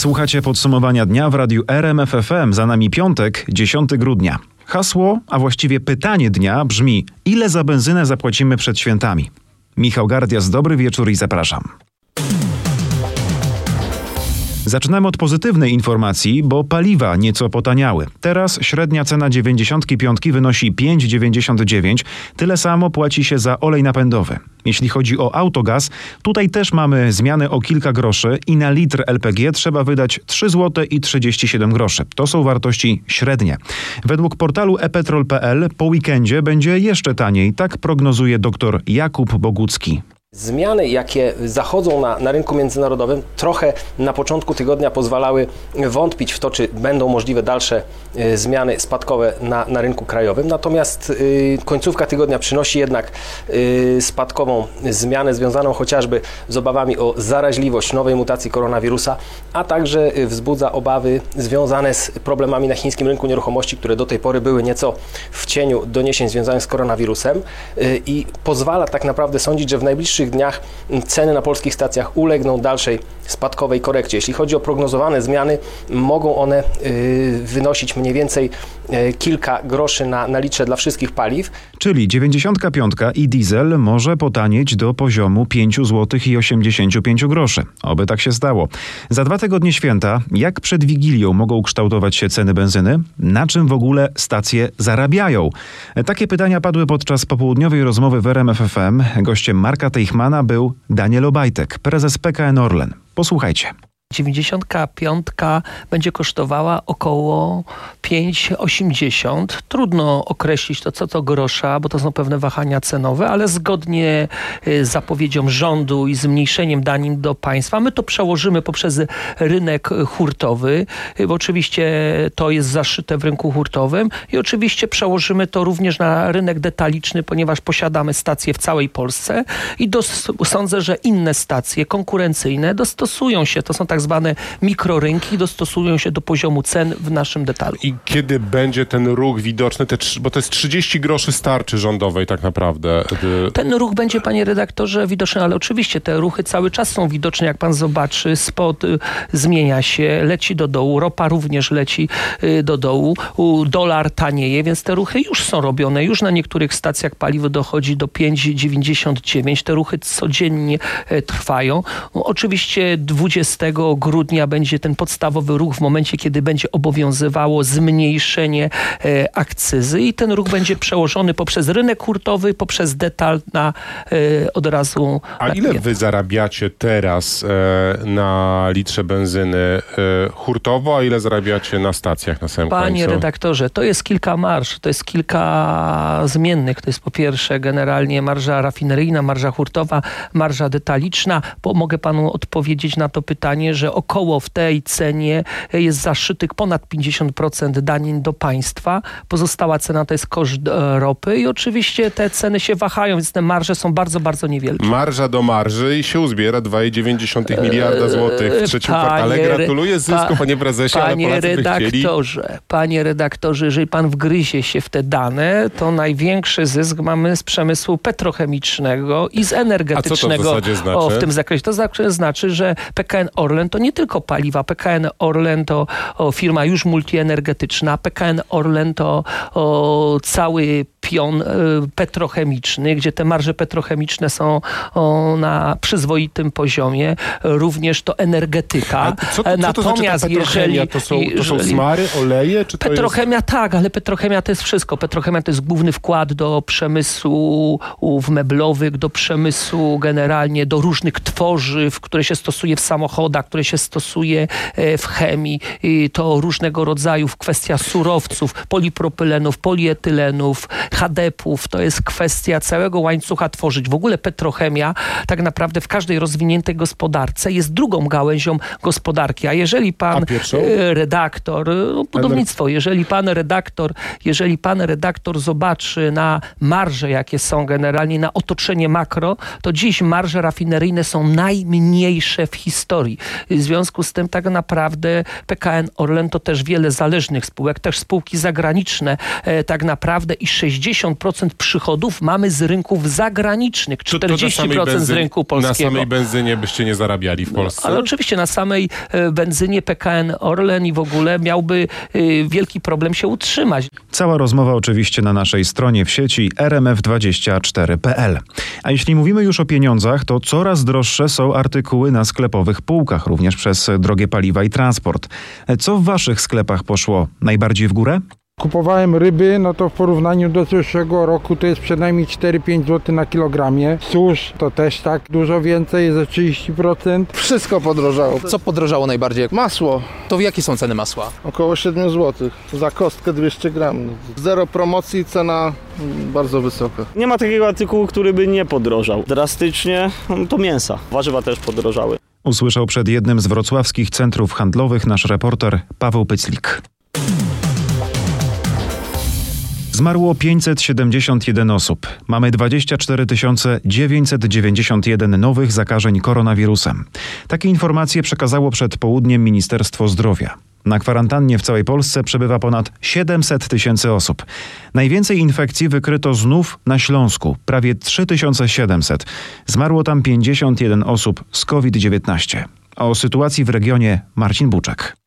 Słuchacie podsumowania dnia w radiu RMFFM. Za nami piątek, 10 grudnia. Hasło, a właściwie pytanie dnia brzmi: ile za benzynę zapłacimy przed świętami? Michał Gardias, dobry wieczór i zapraszam. Zaczynamy od pozytywnej informacji, bo paliwa nieco potaniały. Teraz średnia cena 95 wynosi 5,99. Tyle samo płaci się za olej napędowy. Jeśli chodzi o autogaz, tutaj też mamy zmiany o kilka groszy i na litr LPG trzeba wydać 3 zł i 37 groszy. To są wartości średnie. Według portalu epetrol.pl po weekendzie będzie jeszcze taniej, tak prognozuje dr Jakub Bogucki. Zmiany, jakie zachodzą na, na rynku międzynarodowym, trochę na początku tygodnia pozwalały wątpić w to, czy będą możliwe dalsze y, zmiany spadkowe na, na rynku krajowym. Natomiast y, końcówka tygodnia przynosi jednak y, spadkową zmianę związaną chociażby z obawami o zaraźliwość nowej mutacji koronawirusa, a także y, wzbudza obawy związane z problemami na chińskim rynku nieruchomości, które do tej pory były nieco w cieniu doniesień związanych z koronawirusem y, i pozwala tak naprawdę sądzić, że w najbliższych najbliższych dniach ceny na polskich stacjach ulegną dalszej spadkowej korekcie. Jeśli chodzi o prognozowane zmiany, mogą one y, wynosić mniej więcej y, kilka groszy na, na litrze dla wszystkich paliw. Czyli 95 i diesel może potanieć do poziomu 5 zł i 85 groszy. Oby tak się stało. Za dwa tygodnie święta, jak przed Wigilią mogą kształtować się ceny benzyny? Na czym w ogóle stacje zarabiają? Takie pytania padły podczas popołudniowej rozmowy w RMFFM. Gościem Marka Teichmana był Daniel Obajtek, prezes PKN Orlen. Posłuchajcie. 95 będzie kosztowała około 5,80. Trudno określić to co to grosza, bo to są pewne wahania cenowe, ale zgodnie y, z zapowiedzią rządu i zmniejszeniem danin do państwa, my to przełożymy poprzez rynek hurtowy, y, bo oczywiście to jest zaszyte w rynku hurtowym i oczywiście przełożymy to również na rynek detaliczny, ponieważ posiadamy stacje w całej Polsce i sądzę, że inne stacje konkurencyjne dostosują się, to są tak zwane mikrorynki, dostosują się do poziomu cen w naszym detalu. I kiedy będzie ten ruch widoczny, te, bo to jest 30 groszy starczy rządowej tak naprawdę. Y, Ten ruch będzie, panie redaktorze, widoczny, ale oczywiście te ruchy cały czas są widoczne, jak pan zobaczy. Spot y, zmienia się, leci do dołu, ropa również leci y, do dołu, u, dolar tanieje, więc te ruchy już są robione. Już na niektórych stacjach paliwo dochodzi do 5,99. Te ruchy codziennie e, trwają. Oczywiście 20 grudnia będzie ten podstawowy ruch w momencie, kiedy będzie obowiązywało zmniejszenie e, akcyzy i ten ruch będzie przełożony poprzez rynek hurtowy, poprzez detal na e, od razu. A ile klienta. wy zarabiacie teraz e, na litrze benzyny hurtowo, a ile zarabiacie na stacjach na samym Panie końcu? redaktorze, to jest kilka marsz, to jest kilka zmiennych. To jest po pierwsze generalnie marża rafineryjna, marża hurtowa, marża detaliczna. Mogę panu odpowiedzieć na to pytanie, że około w tej cenie jest zaszytych ponad 50% danin do państwa. Pozostała cena to jest koszt e, ropy i oczywiście te ceny się wahają, więc te marże są bardzo, bardzo niewielkie. Marża do marży i się uzbiera 2,9 miliarda złotych w trzecim Panie kwartale. Gratuluję zysku, pa- panie prezesie, ale Panie Polacy chcieli. redaktorze, panie redaktorze, jeżeli pan wgryzie się w te dane, to największy zysk mamy z przemysłu petrochemicznego i z energetycznego. zasadzie znaczy? O, w tym zakresie. To znaczy, że PKN Orlen to nie tylko paliwa. PKN Orlen to firma już multienergetyczna. PKN Orlen to cały pion e, petrochemiczny, gdzie te marże petrochemiczne są na przyzwoitym poziomie. Również to energetyka. Co, co to znaczy Natomiast petrochemia? jeżeli, To są, to są smary, oleje, czy to jest... Petrochemia tak, ale petrochemia to jest wszystko. Petrochemia to jest główny wkład do przemysłu meblowych, do przemysłu generalnie, do różnych tworzyw, które się stosuje w samochodach, które się stosuje e, w chemii. To różnego rodzaju kwestia surowców, polipropylenów, polietylenów, HDP-ów. To jest kwestia całego łańcucha tworzyć. W ogóle petrochemia tak naprawdę w każdej rozwiniętej gospodarce jest drugą gałęzią gospodarki. A jeżeli pan A e, redaktor, no, budownictwo, jeżeli pan redaktor, jeżeli pan redaktor zobaczy na marże, jakie są generalnie, na otoczenie makro, to dziś marże rafineryjne są najmniejsze w historii. W związku z tym tak naprawdę PKN Orlen to też wiele zależnych spółek, też spółki zagraniczne e, tak naprawdę i 60% przychodów mamy z rynków zagranicznych, 40% z rynku polskiego. Na samej benzynie byście nie zarabiali w Polsce? No, ale oczywiście na samej e, benzynie PKN Orlen i w ogóle miałby e, wielki problem się utrzymać. Cała rozmowa oczywiście na naszej stronie w sieci rmf24.pl. A jeśli mówimy już o pieniądzach, to coraz droższe są artykuły na sklepowych półkach, również przez drogie paliwa i transport. Co w waszych sklepach poszło najbardziej w górę? Kupowałem ryby, no to w porównaniu do zeszłego roku to jest przynajmniej 4-5 zł na kilogramie. Susz to też tak dużo więcej, ze 30%. Wszystko podrożało. Co podrożało najbardziej? Masło To jakie są ceny masła? około 7 zł za kostkę 200 gram. Zero promocji, cena bardzo wysoka. Nie ma takiego artykułu, który by nie podrożał. Drastycznie no to mięsa. Warzywa też podrożały. Usłyszał przed jednym z wrocławskich centrów handlowych nasz reporter Paweł Pyclik. Zmarło 571 osób. Mamy 24 991 nowych zakażeń koronawirusem. Takie informacje przekazało przed południem Ministerstwo Zdrowia. Na kwarantannie w całej Polsce przebywa ponad 700 tysięcy osób. Najwięcej infekcji wykryto znów na Śląsku, prawie 3700. Zmarło tam 51 osób z COVID-19. O sytuacji w regionie Marcin Buczek.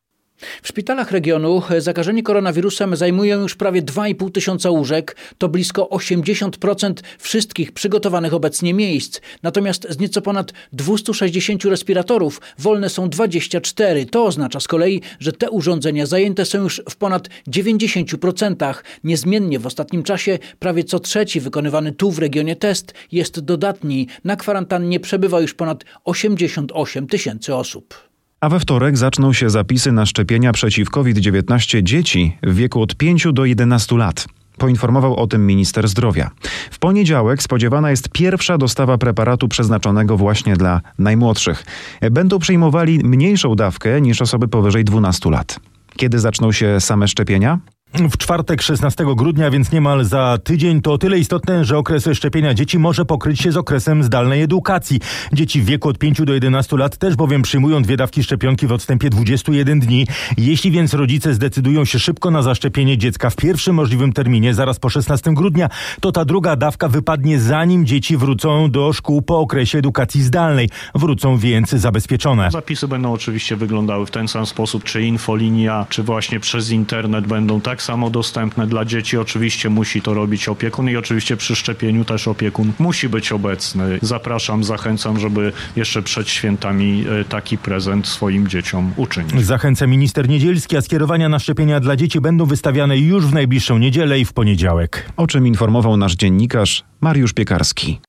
W szpitalach regionu zakażeni koronawirusem zajmują już prawie 2,5 tysiąca łóżek. To blisko 80% wszystkich przygotowanych obecnie miejsc. Natomiast z nieco ponad 260 respiratorów wolne są 24. To oznacza z kolei, że te urządzenia zajęte są już w ponad 90%. Niezmiennie w ostatnim czasie prawie co trzeci wykonywany tu w regionie test jest dodatni. Na kwarantannie przebywa już ponad 88 tysięcy osób. A we wtorek zaczną się zapisy na szczepienia przeciw COVID-19 dzieci w wieku od 5 do 11 lat. Poinformował o tym minister zdrowia. W poniedziałek spodziewana jest pierwsza dostawa preparatu przeznaczonego właśnie dla najmłodszych. Będą przyjmowali mniejszą dawkę niż osoby powyżej 12 lat. Kiedy zaczną się same szczepienia? W czwartek 16 grudnia, więc niemal za tydzień, to o tyle istotne, że okres szczepienia dzieci może pokryć się z okresem zdalnej edukacji. Dzieci w wieku od 5 do 11 lat też bowiem przyjmują dwie dawki szczepionki w odstępie 21 dni. Jeśli więc rodzice zdecydują się szybko na zaszczepienie dziecka w pierwszym możliwym terminie, zaraz po 16 grudnia, to ta druga dawka wypadnie zanim dzieci wrócą do szkół po okresie edukacji zdalnej. Wrócą więc zabezpieczone. Zapisy będą oczywiście wyglądały w ten sam sposób, czy infolinia, czy właśnie przez internet będą tak samo dostępne dla dzieci. Oczywiście musi to robić opiekun i oczywiście przy szczepieniu też opiekun musi być obecny. Zapraszam, zachęcam, żeby jeszcze przed świętami e, taki prezent swoim dzieciom uczynić. Zachęca minister Niedzielski, a skierowania na szczepienia dla dzieci będą wystawiane już w najbliższą niedzielę i w poniedziałek. O czym informował nasz dziennikarz Mariusz Piekarski.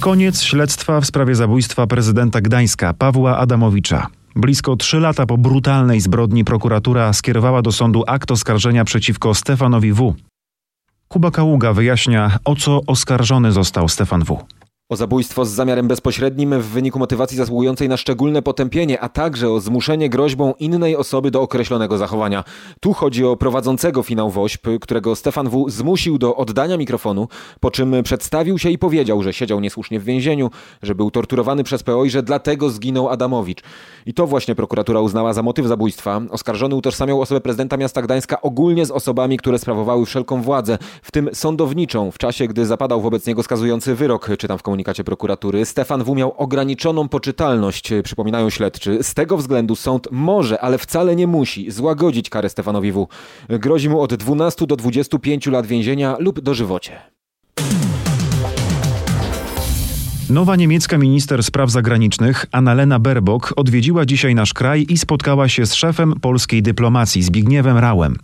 Koniec śledztwa w sprawie zabójstwa prezydenta Gdańska Pawła Adamowicza. Blisko trzy lata po brutalnej zbrodni prokuratura skierowała do sądu akt oskarżenia przeciwko Stefanowi W. Kuba Kaługa wyjaśnia, o co oskarżony został Stefan W. O zabójstwo z zamiarem bezpośrednim w wyniku motywacji zasługującej na szczególne potępienie, a także o zmuszenie groźbą innej osoby do określonego zachowania. Tu chodzi o prowadzącego finał WOŚP, którego Stefan W. zmusił do oddania mikrofonu, po czym przedstawił się i powiedział, że siedział niesłusznie w więzieniu, że był torturowany przez PO i że dlatego zginął Adamowicz. I to właśnie prokuratura uznała za motyw zabójstwa. Oskarżony utożsamiał osobę prezydenta miasta Gdańska ogólnie z osobami, które sprawowały wszelką władzę, w tym sądowniczą, w czasie gdy zapadał wobec niego skazujący wyrok, czytam w komunikacie prokuratury. Stefan W. miał ograniczoną poczytalność, przypominają śledczy. Z tego względu sąd może, ale wcale nie musi złagodzić karę Stefanowi W. Grozi mu od 12 do 25 lat więzienia lub dożywocie. Nowa niemiecka minister spraw zagranicznych Annalena Baerbock odwiedziła dzisiaj nasz kraj i spotkała się z szefem polskiej dyplomacji Zbigniewem Rałem.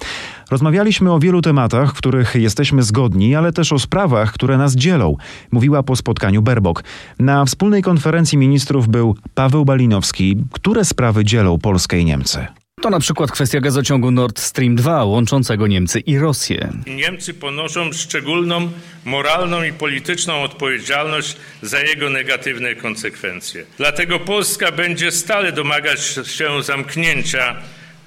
Rozmawialiśmy o wielu tematach, w których jesteśmy zgodni, ale też o sprawach, które nas dzielą, mówiła po spotkaniu Baerbock. Na wspólnej konferencji ministrów był Paweł Balinowski. Które sprawy dzielą Polskę i Niemcy? To na przykład kwestia gazociągu Nord Stream 2 łączącego Niemcy i Rosję. Niemcy ponoszą szczególną moralną i polityczną odpowiedzialność za jego negatywne konsekwencje. Dlatego Polska będzie stale domagać się zamknięcia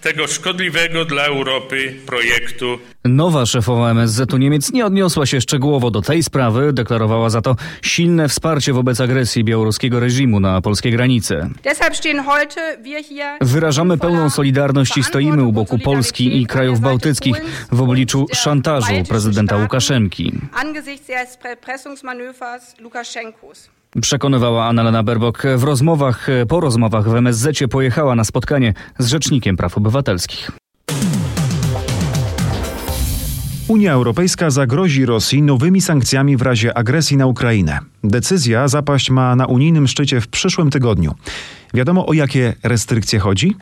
tego szkodliwego dla Europy projektu. Nowa szefowa MSZ-u Niemiec nie odniosła się szczegółowo do tej sprawy, deklarowała za to silne wsparcie wobec agresji białoruskiego reżimu na polskie granice. Wyrażamy pełną solidarność i stoimy u boku Polski i krajów bałtyckich w obliczu szantażu prezydenta Łukaszenki. Przekonywała Annalena Baerbock w rozmowach, po rozmowach w MSZ pojechała na spotkanie z Rzecznikiem Praw Obywatelskich. Unia Europejska zagrozi Rosji nowymi sankcjami w razie agresji na Ukrainę. Decyzja zapaść ma na unijnym szczycie w przyszłym tygodniu. Wiadomo o jakie restrykcje chodzi?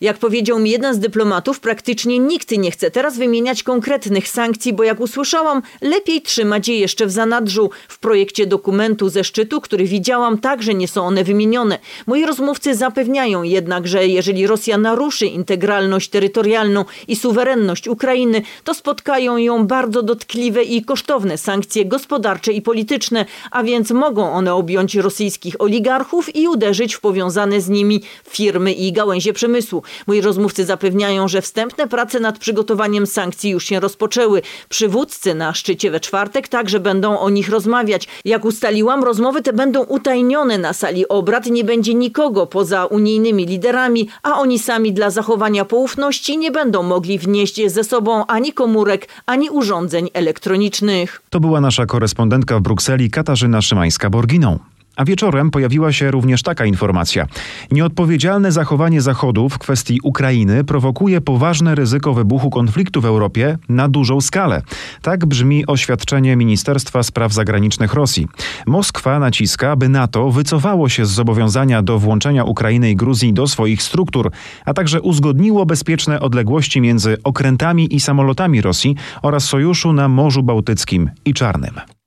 Jak powiedział mi jeden z dyplomatów, praktycznie nikt nie chce teraz wymieniać konkretnych sankcji, bo jak usłyszałam, lepiej trzymać je jeszcze w zanadrzu. W projekcie dokumentu ze szczytu, który widziałam, także nie są one wymienione. Moi rozmówcy zapewniają jednak, że jeżeli Rosja naruszy integralność terytorialną i suwerenność Ukrainy, to spotkają ją bardzo dotkliwe i kosztowne sankcje gospodarcze i polityczne, a więc mogą one objąć rosyjskich oligarchów i uderzyć w powiązane z nimi firmy i gałęzie przemysłu. Moi rozmówcy zapewniają, że wstępne prace nad przygotowaniem sankcji już się rozpoczęły. Przywódcy na szczycie we czwartek także będą o nich rozmawiać. Jak ustaliłam, rozmowy te będą utajnione na sali obrad. Nie będzie nikogo poza unijnymi liderami, a oni sami dla zachowania poufności nie będą mogli wnieść ze sobą ani komórek, ani urządzeń elektronicznych. To była nasza korespondentka w Brukseli Katarzyna Szymańska-Borginą. A wieczorem pojawiła się również taka informacja. Nieodpowiedzialne zachowanie Zachodu w kwestii Ukrainy prowokuje poważne ryzyko wybuchu konfliktu w Europie na dużą skalę. Tak brzmi oświadczenie Ministerstwa Spraw Zagranicznych Rosji. Moskwa naciska, by NATO wycofało się z zobowiązania do włączenia Ukrainy i Gruzji do swoich struktur, a także uzgodniło bezpieczne odległości między okrętami i samolotami Rosji oraz sojuszu na Morzu Bałtyckim i Czarnym.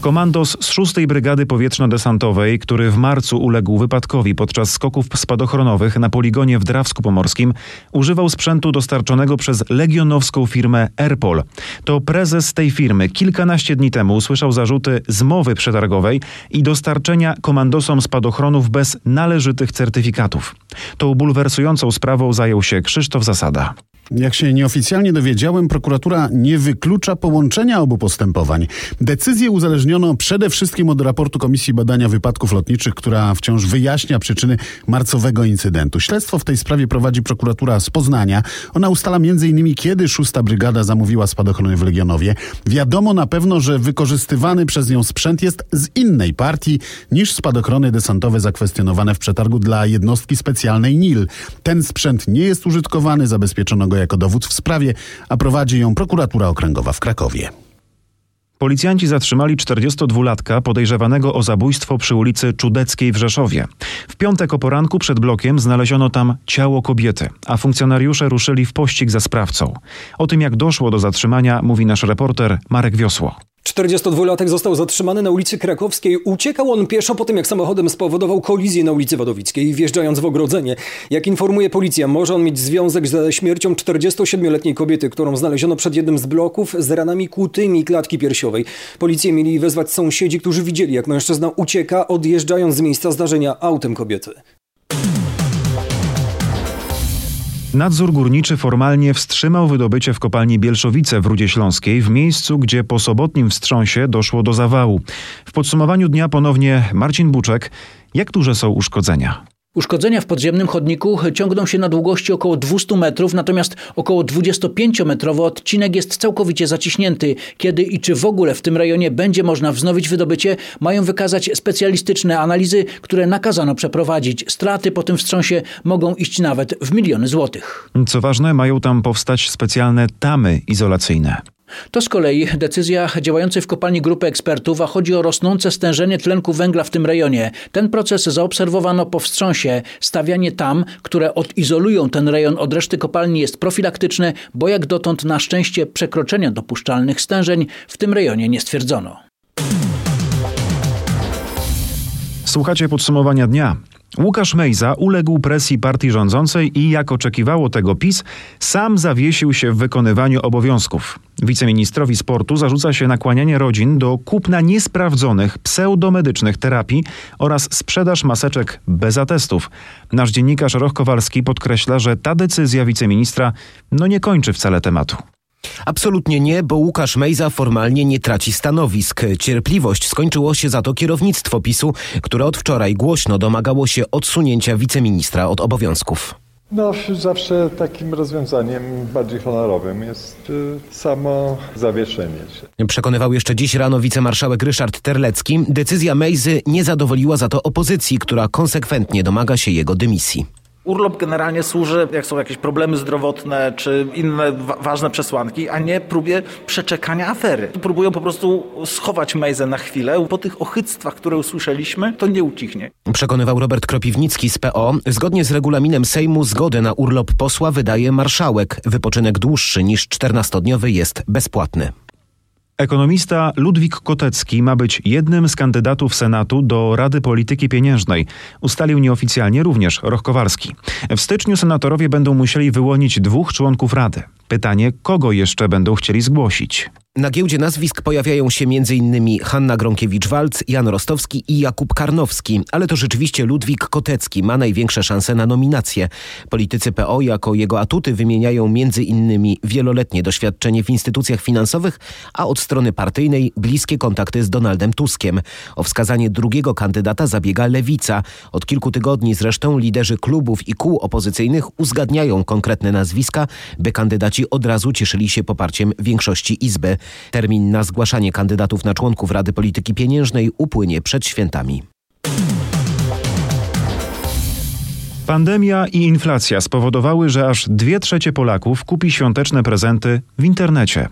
Komandos z 6 Brygady Powietrzno-Desantowej, który w marcu uległ wypadkowi podczas skoków spadochronowych na poligonie w Drawsku Pomorskim, używał sprzętu dostarczonego przez legionowską firmę Airpol. To prezes tej firmy kilkanaście dni temu usłyszał zarzuty zmowy przetargowej i dostarczenia komandosom spadochronów bez należytych certyfikatów. Tą bulwersującą sprawą zajął się Krzysztof Zasada. Jak się nieoficjalnie dowiedziałem, prokuratura nie wyklucza połączenia obu postępowań. Decyzję uzależniono przede wszystkim od raportu Komisji Badania Wypadków Lotniczych, która wciąż wyjaśnia przyczyny marcowego incydentu. Śledztwo w tej sprawie prowadzi prokuratura z Poznania. Ona ustala m.in. kiedy szósta brygada zamówiła spadochrony w Legionowie. Wiadomo na pewno, że wykorzystywany przez nią sprzęt jest z innej partii niż spadochrony desantowe zakwestionowane w przetargu dla jednostki specjalnej NIL. Ten sprzęt nie jest użytkowany, zabezpieczono go jako dowód w sprawie, a prowadzi ją prokuratura okręgowa w Krakowie. Policjanci zatrzymali 42-latka podejrzewanego o zabójstwo przy ulicy Czudeckiej w Rzeszowie. W piątek o poranku przed blokiem znaleziono tam ciało kobiety, a funkcjonariusze ruszyli w pościg za sprawcą. O tym jak doszło do zatrzymania mówi nasz reporter Marek Wiosło. 42-latek został zatrzymany na ulicy Krakowskiej. Uciekał on pieszo po tym, jak samochodem spowodował kolizję na ulicy Wadowickiej, wjeżdżając w ogrodzenie. Jak informuje policja, może on mieć związek ze śmiercią 47-letniej kobiety, którą znaleziono przed jednym z bloków z ranami kłutymi klatki piersiowej. Policję mieli wezwać sąsiedzi, którzy widzieli, jak mężczyzna ucieka, odjeżdżając z miejsca zdarzenia autem kobiety. Nadzór górniczy formalnie wstrzymał wydobycie w kopalni Bielszowice w Rudzie Śląskiej, w miejscu, gdzie po sobotnim wstrząsie doszło do zawału. W podsumowaniu dnia ponownie Marcin Buczek. Jak duże są uszkodzenia? Uszkodzenia w podziemnym chodniku ciągną się na długości około 200 metrów, natomiast około 25-metrowy odcinek jest całkowicie zaciśnięty. Kiedy i czy w ogóle w tym rejonie będzie można wznowić wydobycie, mają wykazać specjalistyczne analizy, które nakazano przeprowadzić. Straty po tym wstrząsie mogą iść nawet w miliony złotych. Co ważne, mają tam powstać specjalne tamy izolacyjne. To z kolei decyzja działającej w kopalni grupy ekspertów, a chodzi o rosnące stężenie tlenku węgla w tym rejonie. Ten proces zaobserwowano po wstrząsie. Stawianie tam, które odizolują ten rejon od reszty kopalni jest profilaktyczne, bo jak dotąd na szczęście przekroczenia dopuszczalnych stężeń w tym rejonie nie stwierdzono. Słuchacie podsumowania dnia. Łukasz Mejza uległ presji partii rządzącej i, jak oczekiwało tego PiS, sam zawiesił się w wykonywaniu obowiązków. Wiceministrowi sportu zarzuca się nakłanianie rodzin do kupna niesprawdzonych, pseudomedycznych terapii oraz sprzedaż maseczek bez atestów. Nasz dziennikarz Roch Kowalski podkreśla, że ta decyzja wiceministra no nie kończy wcale tematu. Absolutnie nie, bo Łukasz Mejza formalnie nie traci stanowisk. Cierpliwość skończyło się za to kierownictwo PiSu, które od wczoraj głośno domagało się odsunięcia wiceministra od obowiązków. No, zawsze takim rozwiązaniem bardziej honorowym jest y, samo zawieszenie się. Przekonywał jeszcze dziś rano wicemarszałek Ryszard Terlecki. Decyzja Mejzy nie zadowoliła za to opozycji, która konsekwentnie domaga się jego dymisji. Urlop generalnie służy, jak są jakieś problemy zdrowotne czy inne wa ważne przesłanki, a nie próbie przeczekania afery. Próbują po prostu schować Mejzę na chwilę. Po tych ochyctwach, które usłyszeliśmy, to nie ucichnie. Przekonywał Robert Kropiwnicki z PO. Zgodnie z regulaminem Sejmu zgodę na urlop posła wydaje marszałek. Wypoczynek dłuższy niż 14-dniowy jest bezpłatny. Ekonomista Ludwik Kotecki ma być jednym z kandydatów Senatu do Rady Polityki Pieniężnej. Ustalił nieoficjalnie również Roch Kowalski. W styczniu senatorowie będą musieli wyłonić dwóch członków Rady. Pytanie, kogo jeszcze będą chcieli zgłosić? Na giełdzie nazwisk pojawiają się m.in. Hanna Gronkiewicz-Walc, Jan Rostowski i Jakub Karnowski, ale to rzeczywiście Ludwik Kotecki ma największe szanse na nominację. Politycy PO jako jego atuty wymieniają m.in. wieloletnie doświadczenie w instytucjach finansowych, a od strony partyjnej bliskie kontakty z Donaldem Tuskiem. O wskazanie drugiego kandydata zabiega Lewica. Od kilku tygodni zresztą liderzy klubów i kół opozycyjnych uzgadniają konkretne nazwiska, by kandydaci od razu cieszyli się poparciem większości Izby. Termin na zgłaszanie kandydatów na członków Rady Polityki Pieniężnej upłynie przed świętami. Pandemia i inflacja spowodowały, że aż dwie trzecie Polaków kupi świąteczne prezenty w internecie.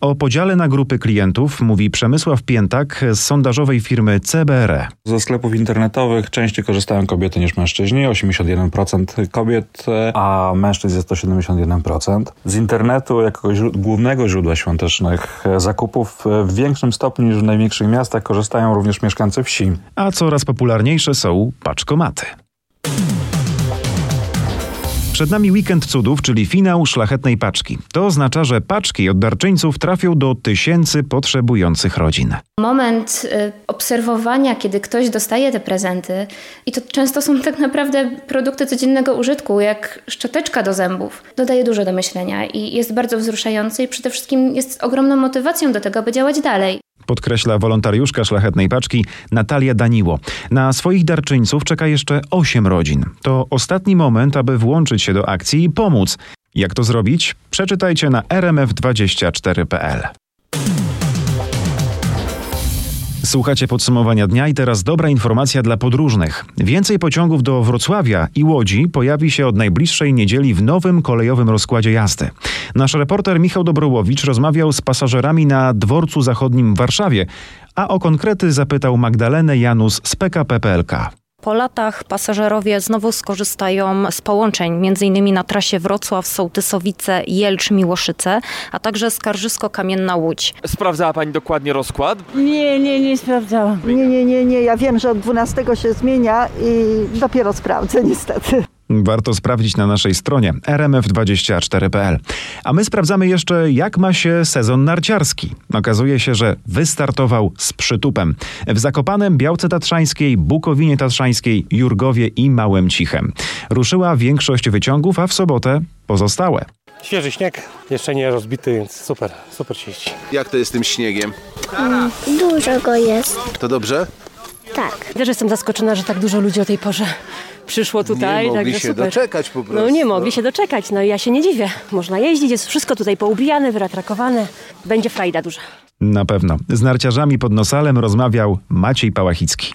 O podziale na grupy klientów mówi Przemysław Piętak z sondażowej firmy CBRE. Ze sklepów internetowych częściej korzystają kobiety niż mężczyźni, 81% kobiet, a mężczyzn jest to 71%. Z internetu jako głównego źródła świątecznych zakupów w większym stopniu niż w największych miastach korzystają również mieszkańcy wsi. A coraz popularniejsze są paczkomaty. Przed nami weekend cudów, czyli finał szlachetnej paczki. To oznacza, że paczki od darczyńców trafią do tysięcy potrzebujących rodzin. Moment y, obserwowania, kiedy ktoś dostaje te prezenty, i to często są tak naprawdę produkty codziennego użytku, jak szczoteczka do zębów, dodaje dużo do myślenia i jest bardzo wzruszający i przede wszystkim jest ogromną motywacją do tego, aby działać dalej podkreśla wolontariuszka szlachetnej paczki Natalia Daniło. Na swoich darczyńców czeka jeszcze 8 rodzin. To ostatni moment, aby włączyć się do akcji i pomóc. Jak to zrobić? Przeczytajcie na rmf24.pl. Słuchacie podsumowania dnia i teraz dobra informacja dla podróżnych. Więcej pociągów do Wrocławia i Łodzi pojawi się od najbliższej niedzieli w nowym kolejowym rozkładzie jazdy. Nasz reporter Michał Dobrołowicz rozmawiał z pasażerami na dworcu zachodnim w Warszawie, a o konkrety zapytał Magdalenę Janus z PKP PLK. Po latach pasażerowie znowu skorzystają z połączeń, m.in. na trasie Wrocław-Sołtysowice, Jelcz-Miłoszyce, a także Skarżysko-Kamienna Łódź. Sprawdzała Pani dokładnie rozkład? Nie, nie, nie sprawdzałam. Nie, nie, nie, nie. Ja wiem, że od 12 się zmienia i dopiero sprawdzę niestety. Warto sprawdzić na naszej stronie rmf24.pl. A my sprawdzamy jeszcze, jak ma się sezon narciarski. Okazuje się, że wystartował z przytupem. W Zakopanem, Białce Tatrzańskiej, Bukowinie Tatrzańskiej, Jurgowie i Małym Cichem. Ruszyła większość wyciągów, a w sobotę pozostałe. Świeży śnieg, jeszcze nie rozbity, więc super, super się jeździ. Jak to jest z tym śniegiem? Mm, dużo go jest. To dobrze? Tak. Też jestem zaskoczona, że tak dużo ludzi o tej porze przyszło tutaj. Nie mogli także się super. doczekać po prostu. No nie mogli się doczekać, no i ja się nie dziwię. Można jeździć, jest wszystko tutaj poubijane, wyratrakowane. Będzie frajda duża. Na pewno. Z narciarzami pod Nosalem rozmawiał Maciej Pałachicki.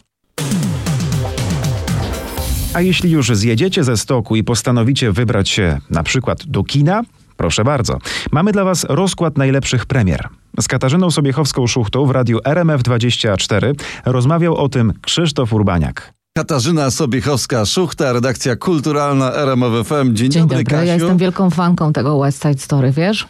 A jeśli już zjedziecie ze stoku i postanowicie wybrać się na przykład do kina, proszę bardzo. Mamy dla Was rozkład najlepszych premier. Z Katarzyną Sobiechowską-Szuchtą w radiu RMF24 rozmawiał o tym Krzysztof Urbaniak. Katarzyna Sobiechowska-Szuchta, redakcja kulturalna RMF FM. Dzień, Dzień dobry, dobry. Kasiu. Ja jestem wielką fanką tego West Side Story, wiesz?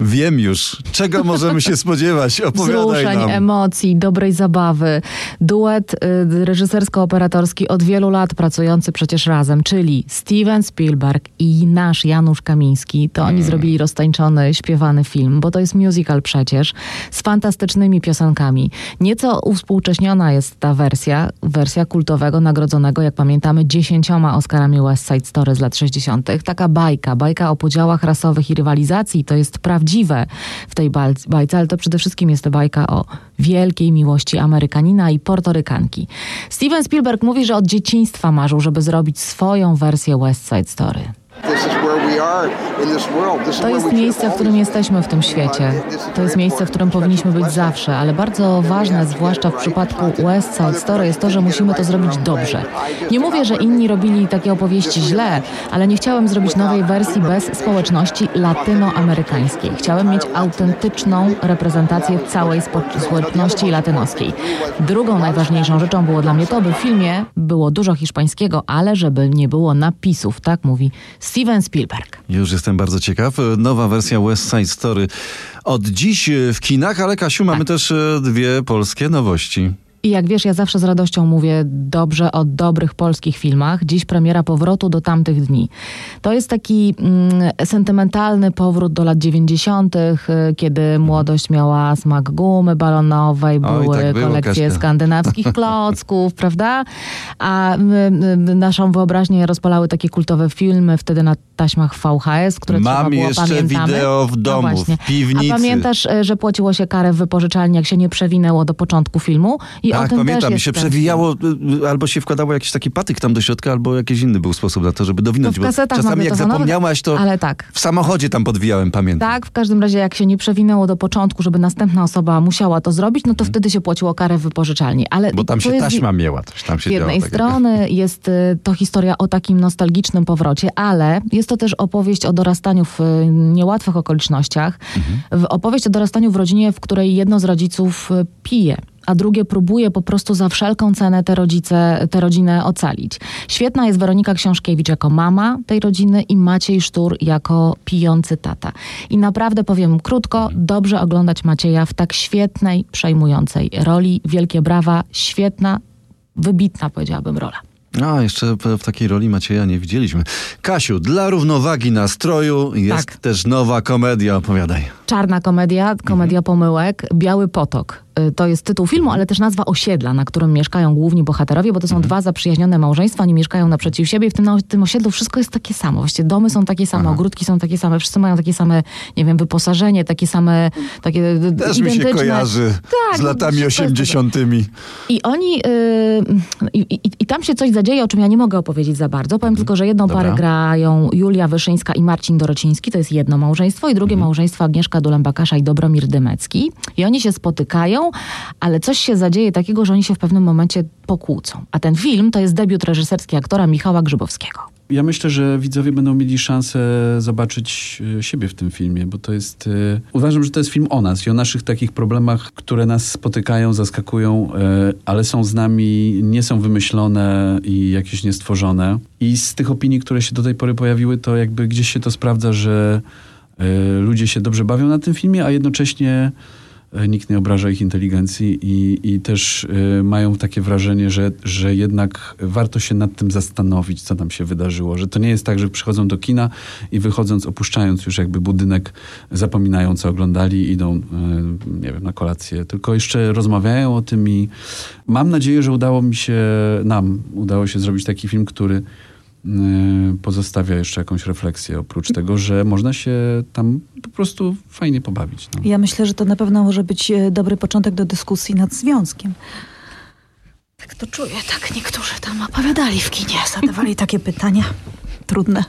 Wiem już. Czego możemy się spodziewać? Opowiadaj Wzruszeń, nam. emocji, dobrej zabawy. Duet y, reżysersko-operatorski od wielu lat pracujący przecież razem, czyli Steven Spielberg i nasz Janusz Kamiński. To oni zrobili roztańczony, śpiewany film, bo to jest musical przecież, z fantastycznymi piosenkami. Nieco uwspółcześniona jest ta wersja, wersja kultowego, nagrodzonego, jak pamiętamy, dziesięcioma Oscarami West Side Story z lat 60. Taka bajka, bajka o podziałach rasowych i rywalizacji, to jest prawdziwe w tej bajce, ale to przede wszystkim jest to bajka o wielkiej miłości Amerykanina i Portorykanki. Steven Spielberg mówi, że od dzieciństwa marzył, żeby zrobić swoją wersję West Side Story. To jest miejsce, w którym jesteśmy w tym świecie. To jest miejsce, w którym powinniśmy być zawsze, ale bardzo ważne, zwłaszcza w przypadku West Side Story, jest to, że musimy to zrobić dobrze. Nie mówię, że inni robili takie opowieści źle, ale nie chciałem zrobić nowej wersji bez społeczności latynoamerykańskiej. Chciałem mieć autentyczną reprezentację całej spo- społeczności latynoskiej. Drugą najważniejszą rzeczą było dla mnie to, by w filmie było dużo hiszpańskiego, ale żeby nie było napisów, tak mówi Steven Spielberg. Już jestem bardzo ciekaw. Nowa wersja West Side Story od dziś w kinach, ale Kasiu, mamy też e, dwie polskie nowości. I jak wiesz, ja zawsze z radością mówię dobrze o dobrych polskich filmach. Dziś premiera powrotu do tamtych dni. To jest taki mm, sentymentalny powrót do lat 90., y, kiedy młodość miała smak gumy balonowej, Oj, były tak było, kolekcje Kaśka. skandynawskich klocków, prawda? A my, my, naszą wyobraźnię rozpalały takie kultowe filmy wtedy na taśmach VHS, które trzeba Mam było, jeszcze pamiętamy. wideo w domu, no w piwnicy. A pamiętasz, y, że płaciło się karę w wypożyczalni, jak się nie przewinęło do początku filmu? I tak, pamiętam, mi się ten przewijało, y, albo się wkładało jakiś taki patyk tam do środka, albo jakiś inny był sposób na to, żeby dowinąć. To czasami jak magnetofonowych, zapomniałaś, to ale tak. w samochodzie tam podwijałem, pamiętam. Tak, w każdym razie jak się nie przewinęło do początku, żeby następna osoba musiała to zrobić, no to wtedy się płaciło karę w wypożyczalni. Ale. Bo tam to się jest taśma miała, coś tam się Z jednej takiego. strony jest y, to historia o takim nostalgicznym powrocie, ale jest to też opowieść o dorastaniu w y, niełatwych okolicznościach. Mhm. Opowieść o dorastaniu w rodzinie, w której jedno z rodziców pije. A drugie próbuje po prostu za wszelką cenę te rodzice, tę rodzinę ocalić. Świetna jest Weronika Książkiewicz jako mama tej rodziny i Maciej Sztur jako pijący tata. I naprawdę powiem krótko, dobrze oglądać Macieja w tak świetnej, przejmującej roli. Wielkie brawa, świetna, wybitna powiedziałabym rola. A, jeszcze w takiej roli Macieja nie widzieliśmy. Kasiu, dla równowagi nastroju jest Tak. też nowa komedia, opowiadaj. Czarna komedia, komedia Mhm. pomyłek, Biały Potok. Y, To jest tytuł filmu, ale też nazwa osiedla, na którym mieszkają główni bohaterowie, bo to są Mhm. dwa zaprzyjaźnione małżeństwa, oni mieszkają naprzeciw siebie i w tym, na- tym osiedlu wszystko jest takie samo. Właściwie domy są takie same, ogródki są takie same, wszyscy mają takie same, nie wiem, wyposażenie, takie same, takie Też mi się identyczne. kojarzy Tak, z latami wszystko jest 80. I oni, yy, i, i, i tam się coś zadzieje, o czym ja nie mogę opowiedzieć za bardzo. Powiem tylko, że jedną Mhm. Dobra. parę grają Julia Wyszyńska i Marcin Dorociński, to jest jedno małżeństwo, i drugie Mhm. małżeństwo Agnieszka Dulembakasza i Dobromir Dymecki. I oni się spotykają, ale coś się zadzieje takiego, że oni się w pewnym momencie pokłócą. A ten film to jest debiut reżyserski aktora Michała Grzybowskiego. Ja myślę, że widzowie będą mieli szansę zobaczyć e, siebie w tym filmie, bo to jest. e, Uważam, że to jest film o nas i o naszych takich problemach, które nas spotykają, zaskakują, e, ale są z nami, nie są wymyślone i jakieś niestworzone. I z tych opinii, które się do tej pory pojawiły, to jakby gdzieś się to sprawdza, że ludzie się dobrze bawią na tym filmie, a jednocześnie nikt nie obraża ich inteligencji i, i też e, mają takie wrażenie, że, że jednak warto się nad tym zastanowić, co tam się wydarzyło. Że to nie jest tak, że przychodzą do kina i wychodząc, opuszczając już jakby budynek, zapominają, co oglądali, idą, e, nie wiem, na kolację, tylko jeszcze rozmawiają o tym i mam nadzieję, że udało mi się, nam udało się zrobić taki film, który y, pozostawia jeszcze jakąś refleksję, oprócz tego, że można się tam po prostu fajnie pobawić. No. Ja myślę, że to na pewno może być e, dobry początek do dyskusji nad związkiem. Tak to czuję, tak niektórzy tam opowiadali w kinie, zadawali takie pytania trudne.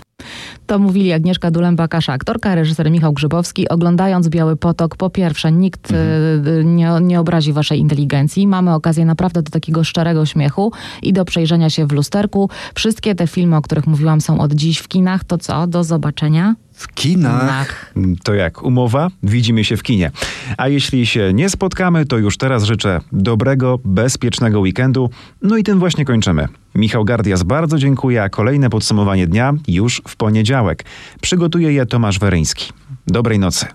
To mówili Agnieszka Dulembakasza, aktorka, reżyser Michał Grzybowski. Oglądając Biały Potok, po pierwsze, nikt y, nie, nie obrazi waszej inteligencji. Mamy okazję naprawdę do takiego szczerego śmiechu i do przejrzenia się w lusterku. Wszystkie te filmy, o których mówiłam, są od dziś w kinach. To co? Do zobaczenia. W kinach. To jak, umowa? Widzimy się w kinie. A jeśli się nie spotkamy, to już teraz życzę dobrego, bezpiecznego weekendu. No i tym właśnie kończymy. Michał Gardias bardzo dziękuję, a kolejne podsumowanie dnia już w poniedziałek. Przygotuje je Tomasz Weryński. Dobrej nocy.